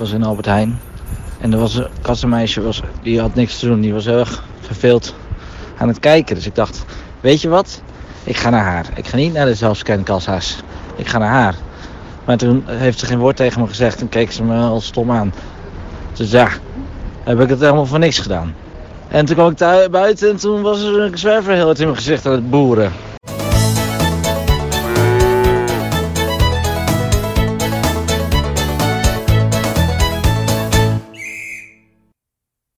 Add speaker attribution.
Speaker 1: was in Albert Heijn. En er was een kassenmeisje, was, die had niks te doen. Die was heel erg verveeld aan het kijken. Dus ik dacht, weet je wat? Ik ga naar haar. Ik ga niet naar de zelfscankassa's. Ik ga naar haar. Maar toen heeft ze geen woord tegen me gezegd en keek ze me al stom aan. Dus ja, heb ik het helemaal voor niks gedaan. En toen kwam ik buiten en toen was er een zwerver heel in mijn gezicht aan het boeren.